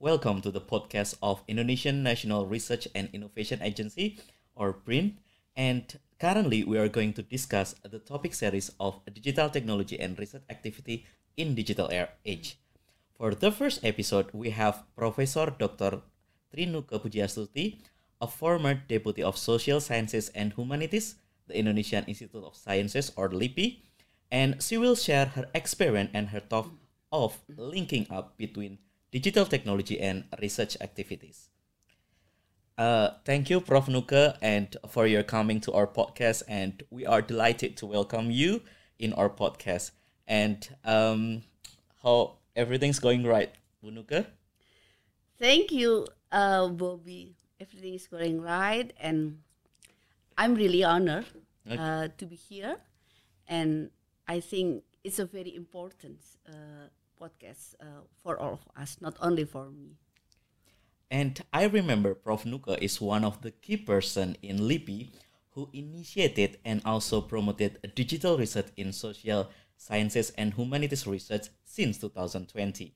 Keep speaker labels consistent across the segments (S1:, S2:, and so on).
S1: Welcome to the podcast of Indonesian National Research and Innovation Agency, or BRIN. And currently, we are going to discuss the topic series of digital technology and research activity in digital age. For the first episode, we have Professor Dr. Tri Nuke Pudjiastuti, a former Deputy of Social Sciences and Humanities, the Indonesian Institute of Sciences, or LIPI, and she will share her experience and her thought of linking up between digital technology and research activities. Uh, thank you, Prof. Nuke, and for your coming to our podcast. And we are delighted to welcome you in our podcast. And um, how everything's going right, Bu Nuke?
S2: Thank you, uh, Bobby. Everything is going right, and I'm really honored uh, to be here. And I think it's a very important uh, podcast uh, for all of us, not only for me.
S1: And I remember Prof. Nuke is one of the key person in LIPI who initiated and also promoted digital research in social sciences and humanities research since 2020.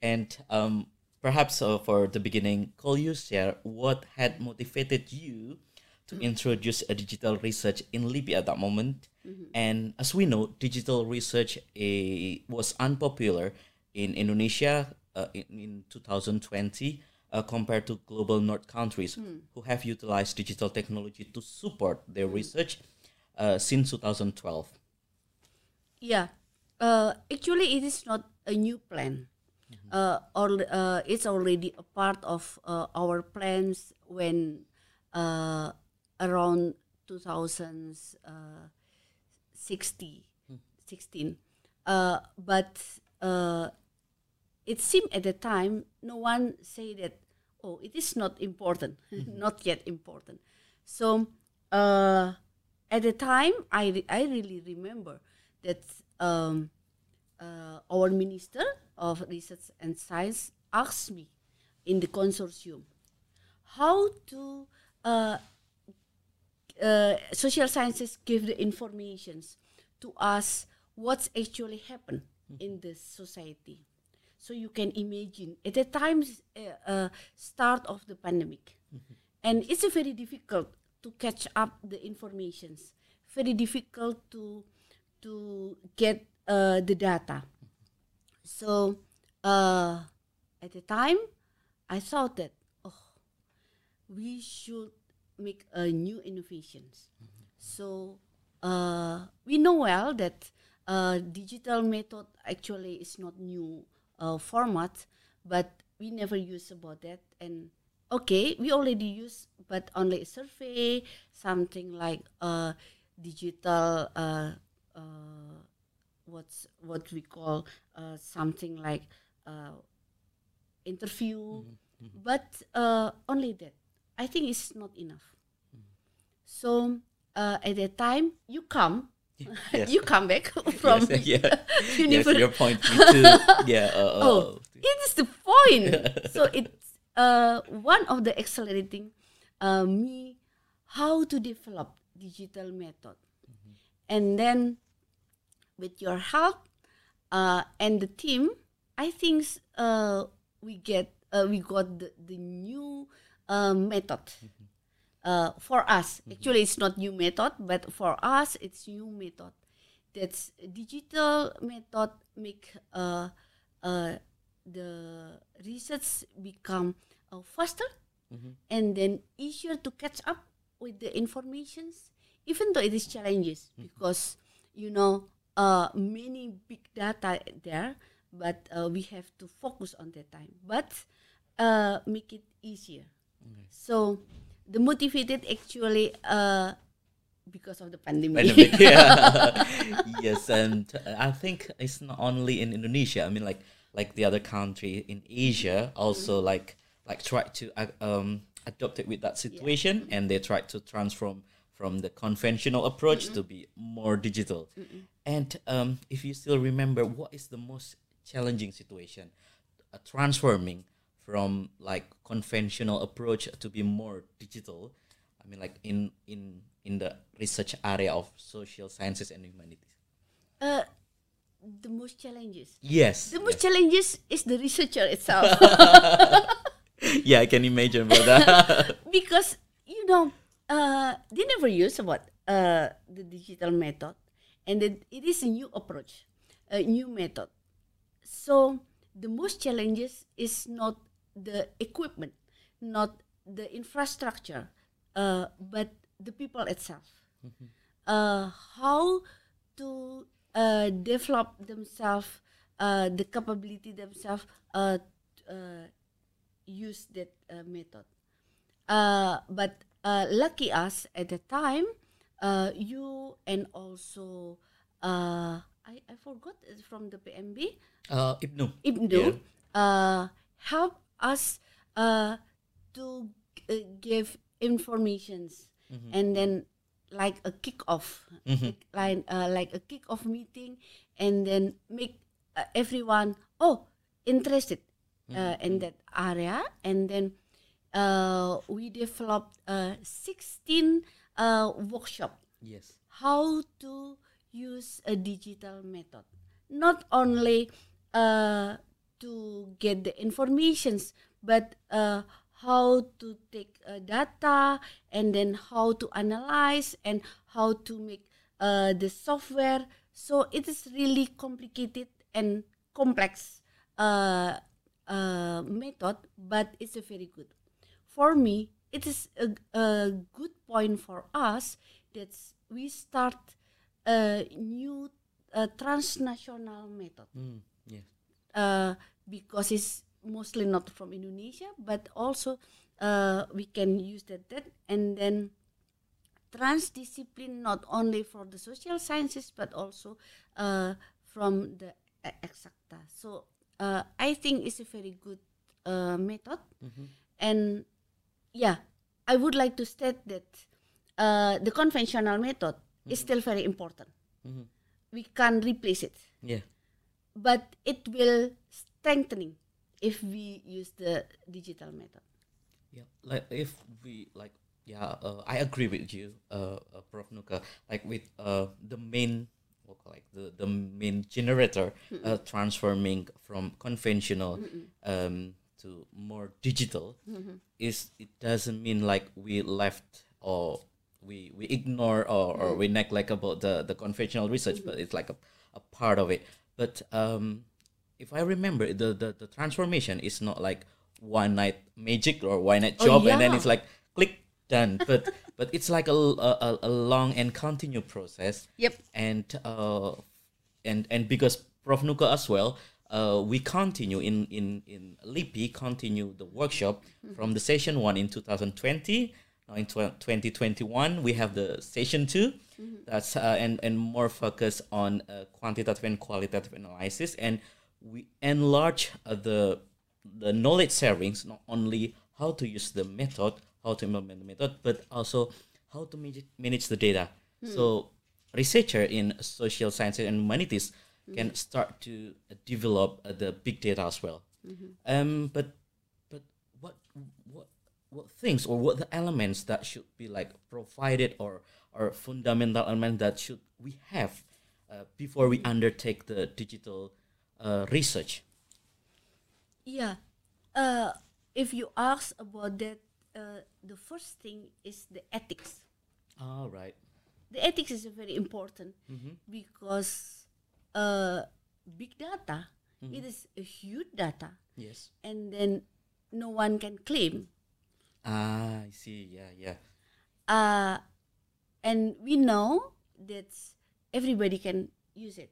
S1: And um, perhaps uh, for the beginning, could you share what had motivated you to introduce a digital research in LIPI at that moment? And as we know, digital research eh, was unpopular in Indonesia uh, in, in 2020 uh, compared to global north countries who have utilized digital technology to support their research uh, since 2012.
S2: Yeah, uh, actually, it is not a new plan. Uh, or uh, it's already a part of uh, our plans when around uh, around 2060, 16. Uh, but uh, it seemed at the time no one said that oh it is not important, not yet important. So uh, at the time I re- I really remember that um, uh, our minister of research and science asked me in the consortium how to uh, social sciences give the informations to us what's actually happened in the society. So you can imagine at the time uh, uh, start of the pandemic and it's very difficult to catch up the informations. Very difficult to to get uh, the data. So uh, at the time i thought that oh we should make a new innovations so uh, we know well that uh, digital method actually is not new uh, format, but we never use about that. And okay, we already use, but only a survey, something like uh, digital. Uh, uh, what's what we call uh, something like uh, interview, but uh, only that. I think it's not enough. So uh, at that time, you come,
S1: Yes.
S2: you come back from
S1: yes, yeah. yes, your point. Yeah. Uh, uh,
S2: Oh, it is the point. so it's uh, one of the accelerating uh, me how to develop digital method, and then with your help uh, and the team, I think uh, we get uh, we got the, the new uh, method. Uh, for us, actually, it's not new method, but for us, it's new method. That's digital method make uh, uh, the research become uh, faster and then easier to catch up with the informations, even though it is challenges because you know uh, many big data there, but uh, we have to focus on that time. But uh, make it easier. So the motivated actually uh, because of the pandemic.
S1: pandemic. yeah. yes, and uh, I think it's not only in Indonesia. I mean, like like the other country in Asia also like like try to uh, um adopt it with that situation, and they try to transform from the conventional approach to be more digital. And um, if you still remember, what is the most challenging situation? Uh, transforming from like conventional approach to be more digital. I mean, like in in in the research area of social sciences and humanities.
S2: uh, the most challenges.
S1: Yes.
S2: The most challenges is the researcher itself.
S1: yeah, I can imagine about that.
S2: because you know uh, they never use what uh, the digital method, and then it is a new approach, a new method. So the most challenges is not the equipment, not the infrastructure, uh, but the people itself. Uh, how to uh, develop themselves, uh, the capability themselves, uh, uh, use that uh, method. Uh, but uh, lucky us at the time, uh, you and also uh, I, I forgot it's from the PMB,
S1: uh, Ibnu.
S2: Ibnu, uh, help us uh, to uh, give informations. And then like a kick off, like uh, like a kick off meeting, and then make uh, everyone oh interested uh, in that area, and then uh, we developed uh, 16 uh, workshop.
S1: Yes.
S2: how to use a digital method. Not only uh, to get the informations but uh, how to take uh, data and then how to analyze and how to make uh, the software. So it is really complicated and complex uh, uh, method but it's a very good. For me, it is a, a good point for us that we start a new uh, transnational method.
S1: Mm, yes.
S2: Uh, because it's mostly not from Indonesia, but also uh, we can use that, that and then transdiscipline not only for the social sciences but also uh, from the exacta. So uh, I think it's a very good uh, method, and yeah, I would like to state that uh, the conventional method is still very important.
S1: Mhm.
S2: We can't replace it
S1: Yeah.
S2: But it will strengthening if we use the digital method.
S1: Yeah, like if we like, yeah, uh, I agree with you, uh, uh Prof Nuke. Like with uh the main, like the the main generator, uh, transforming from conventional um to more digital, is it doesn't mean like we left or we we ignore or, or we neglect about the the conventional research, but it's like a, a part of it. But um, if I remember, the, the the transformation is not like one night magic or one night
S2: Oh,
S1: job, and then it's like click done. But but it's like a, a, a long and continued process.
S2: Yep.
S1: And uh, and and because Prof Nuke as well, uh, we continue in in in LIPI continue the workshop from the session one in 2020. Now in tw- 2021 we have the session 2 That's uh, and and more focus on uh, quantitative and qualitative analysis, and we enlarge uh, the the knowledge sharings not only how to use the method, how to implement the method, but also how to manage, manage the data. So researcher in social sciences and humanities can start to uh, develop uh, the big data as well. Um, but what things or what the elements that should be like provided or or fundamental element that should we have uh, before we undertake the digital uh, research?
S2: Yeah. Uh, if you ask about that, uh, the first thing is the ethics.
S1: All right.
S2: The ethics is very important because uh, big data it is a huge data,
S1: Yes.
S2: and then no one can claim.
S1: Ah, I see. Yeah, yeah.
S2: Uh, and we know that everybody can use it.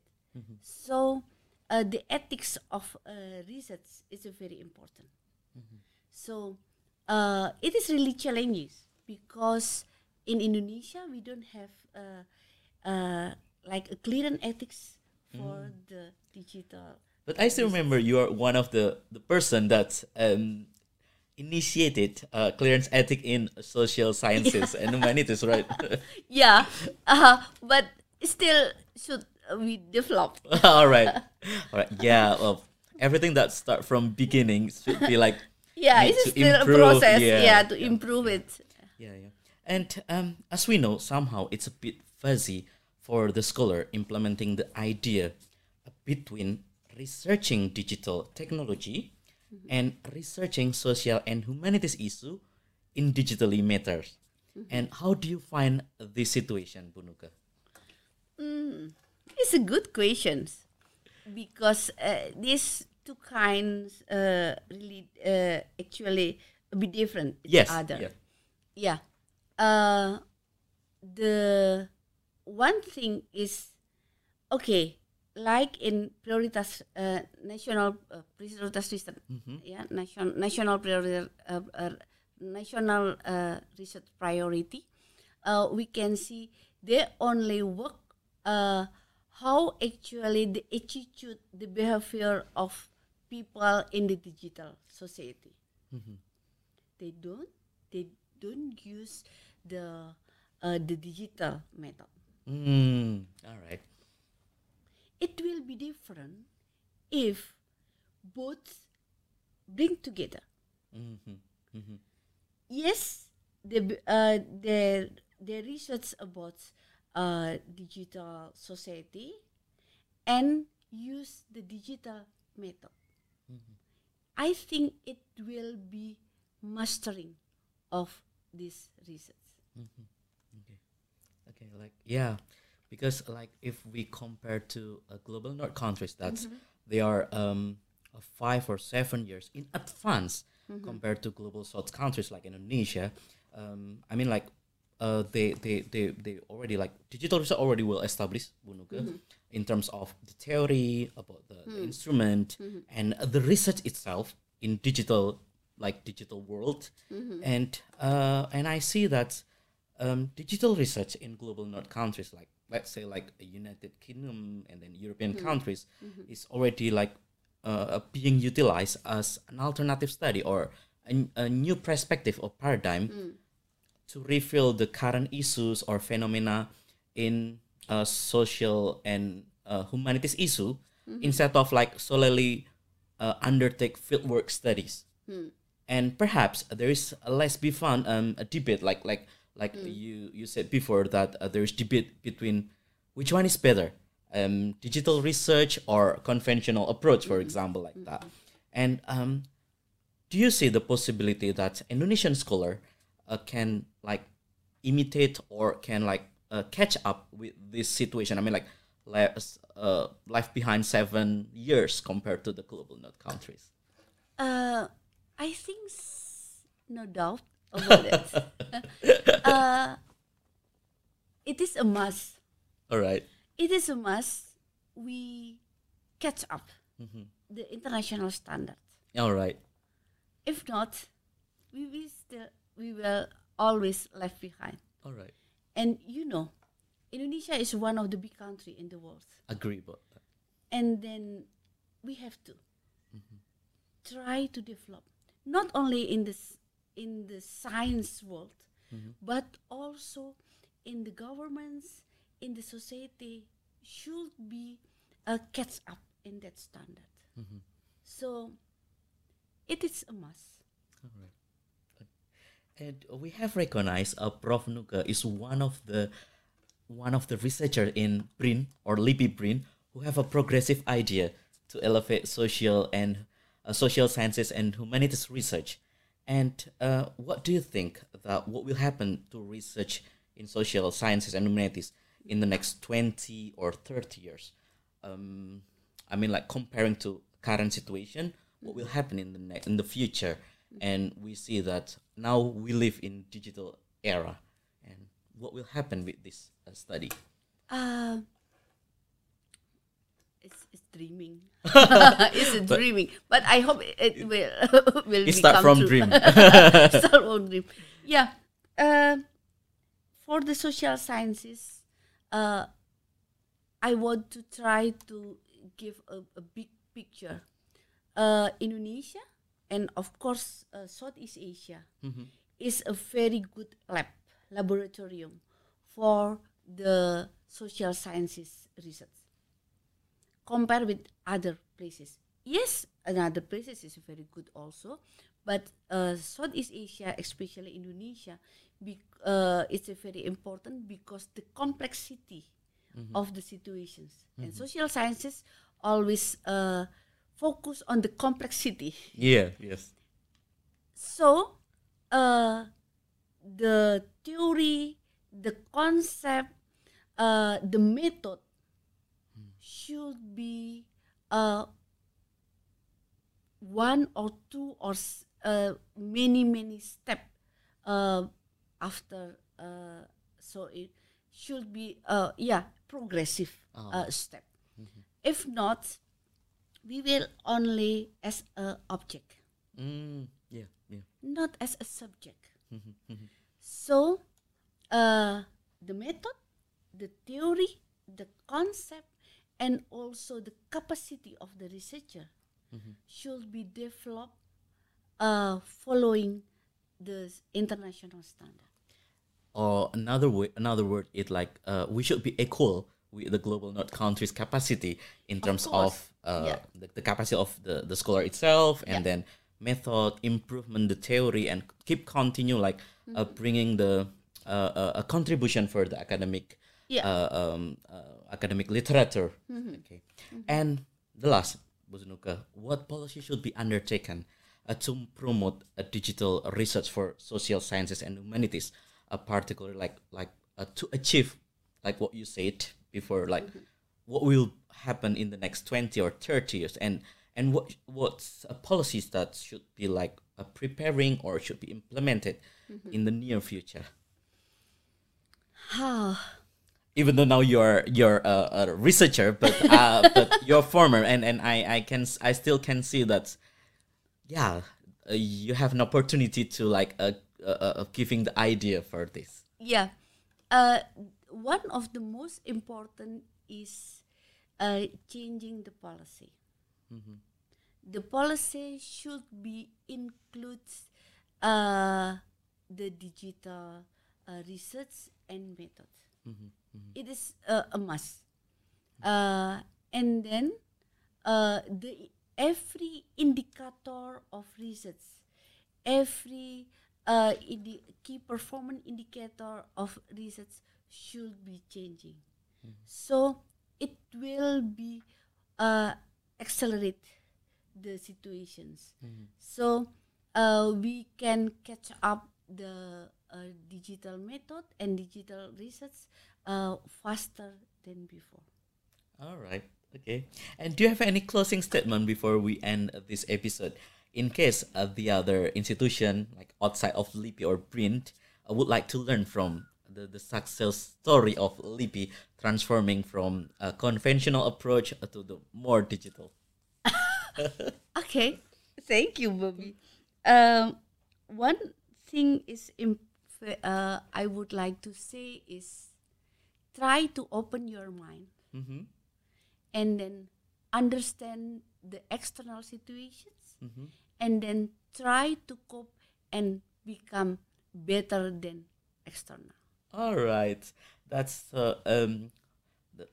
S2: So uh, the ethics of uh, research is very important. So uh, it is really challenging because in Indonesia we don't have uh, uh, like a clear and ethics for the digital.
S1: But I still remember you are one of the the person that um, initiated uh, clearance ethic in social sciences and humanities, right?
S2: Yeah, uh, but still should we develop.
S1: all right, all right. Yeah. Well, everything that start from beginning should be like
S2: Yeah, it's still
S1: improve,
S2: a process.
S1: yeah,
S2: Yeah, to
S1: yeah.
S2: improve it.
S1: Yeah, yeah. And um, as we know, somehow it's a bit fuzzy for the scholar implementing the idea between researching digital technology and researching social and humanities issue in digitally matters. And how do you find this situation, Bu Nuke?
S2: It's a good question because uh, these two kinds uh, really uh, actually bit different each
S1: Yes.
S2: other.
S1: yeah.
S2: Yeah. Uh, the one thing is okay, like in prioritas uh, national uh, prioritas system, yeah, national national priority uh, uh, national uh, research priority. Uh, we can see they only work uh, how actually the attitude, the behavior of people in the digital society. They don't they don't use the uh, the digital method.
S1: Mm, all right.
S2: It will be different if both bring together.
S1: Mhm, mhm.
S2: yes the uh, the the research about uh, digital society and use the digital method. I think it will be mastering of this research.
S1: Okay. Okay, like yeah, because like if we compare to uh, global north countries, that's they are um uh, five or seven years in advance compared to global south countries like Indonesia. Um, I mean like uh they they they they already like digital research already well established Bu Nuke, in terms of the theory about the, the instrument and uh, the research itself in digital like digital world. And uh and I see that um, digital research in global north countries like let's say like a united kingdom and then european countries is already like uh, being utilized as an alternative study or a, a new perspective or paradigm to reveal the current issues or phenomena in uh, social and uh, humanities issue instead of like solely uh, undertake fieldwork studies. And perhaps there is a less be fun um, a debate like like like you you said before that uh, there is debate between which one is better um, digital research or conventional approach for example like that. And um, do you see the possibility that indonesian scholar uh, can like imitate or can like uh, catch up with this situation? I mean like less, uh, life behind seven years compared to the global north countries?
S2: Uh, I think s- no doubt about it. uh, it is a must.
S1: all right
S2: It is a must. We catch up the international standard.
S1: all right
S2: If not, we will still we will always left behind.
S1: all right
S2: And you know, Indonesia is one of the big country in the world.
S1: agree about that
S2: and then we have to try to develop not only in this in the science world but also in the governments in the society should be a catch up in that standard so it is a must All right.
S1: And we have recognized uh, Prof. Nuke is one of the one of the researchers in BRIN or LIPI BRIN who have a progressive idea to elevate social and uh, social sciences and humanities research. And uh, what do you think that what will happen to research in social sciences and humanities in the next twenty or thirty years? Um, I mean, like comparing to current situation, what will happen in the ne- in the future? And we see that now we live in digital era, and what will happen with this uh, study?
S2: it's, it's dreaming it's a dreaming. But i hope it will will
S1: It start from
S2: true.
S1: dream.
S2: start from dream. Yeah uh, for the social sciences uh, i want to try to give a, a big picture. Uh, indonesia and of course uh, southeast asia is a very good lab laboratorium for the social sciences research compare with other places. Yes, another places is very good also, but uh, Southeast Asia, especially Indonesia, uh, it's a very important because the complexity of the situations and social sciences always uh, focus on the complexity.
S1: Yeah. Yes.
S2: So, uh, the theory, the concept, uh, the method should be uh, one or two or s- uh, many many step uh, after. Uh, so it should be uh, yeah progressive uh, step. If not, we will only as a object
S1: Mm, yeah. Yeah.
S2: not as a subject. so, uh, the method, the theory, the concept, and also the capacity of the researcher should be developed uh, following the international standard.
S1: or another way another word is like uh, we should be equal with the global north countries capacity in terms of,
S2: course.
S1: uh,
S2: Yeah.
S1: the, the capacity of the, the scholar itself and
S2: Yeah.
S1: then method improvement the theory and keep continue like uh, bringing the uh, uh, a contribution for the academic
S2: Yeah.
S1: uh, um, uh, academic literature. Okay. And the last Buzunuka, what policy should be undertaken uh, to promote a digital research for social sciences and humanities, uh, particularly like like uh, to achieve like what you said before, like what will happen in the next twenty or thirty years, and and what what's uh, policies that should be like uh, preparing or should be implemented in the near future. Even though now you're you're a, a researcher, but uh, but you're former, and and I I can I still can see that, yeah, uh, you have an opportunity to like uh, uh, uh, giving the idea for this.
S2: yeah. Uh, one of the most important is uh, changing the policy. The policy should be includes uh, the digital uh, research and method It is uh, a must uh, and then uh, the every indicator of research every uh, indi- key performance indicator of research should be changing. So it will be uh, accelerate the situations. So uh, we can catch up the uh, digital method and digital research uh, faster than before.
S1: All right. Okay. And do you have any closing statement before we end this episode? In case uh, the other institution, like outside of LIPI or BRIN, uh, would like to learn from the, the success story of LIPI transforming from a conventional approach to the more digital.
S2: Okay, thank you, Bobby. Um, one thing is imp- uh, I would like to say is try to open your mind
S1: Mm-hmm.
S2: and then understand the external situations and then try to cope and become better than external.
S1: All right, that's uh, um, the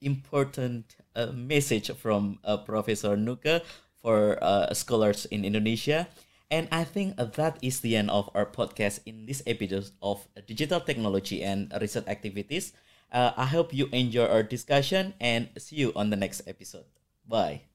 S1: important uh, message from uh, Professor Nuke for uh, scholars in Indonesia. And I think that is the end of our podcast in this episode of digital technology and research activities. Uh, I hope you enjoy our discussion and see you on the next episode. Bye.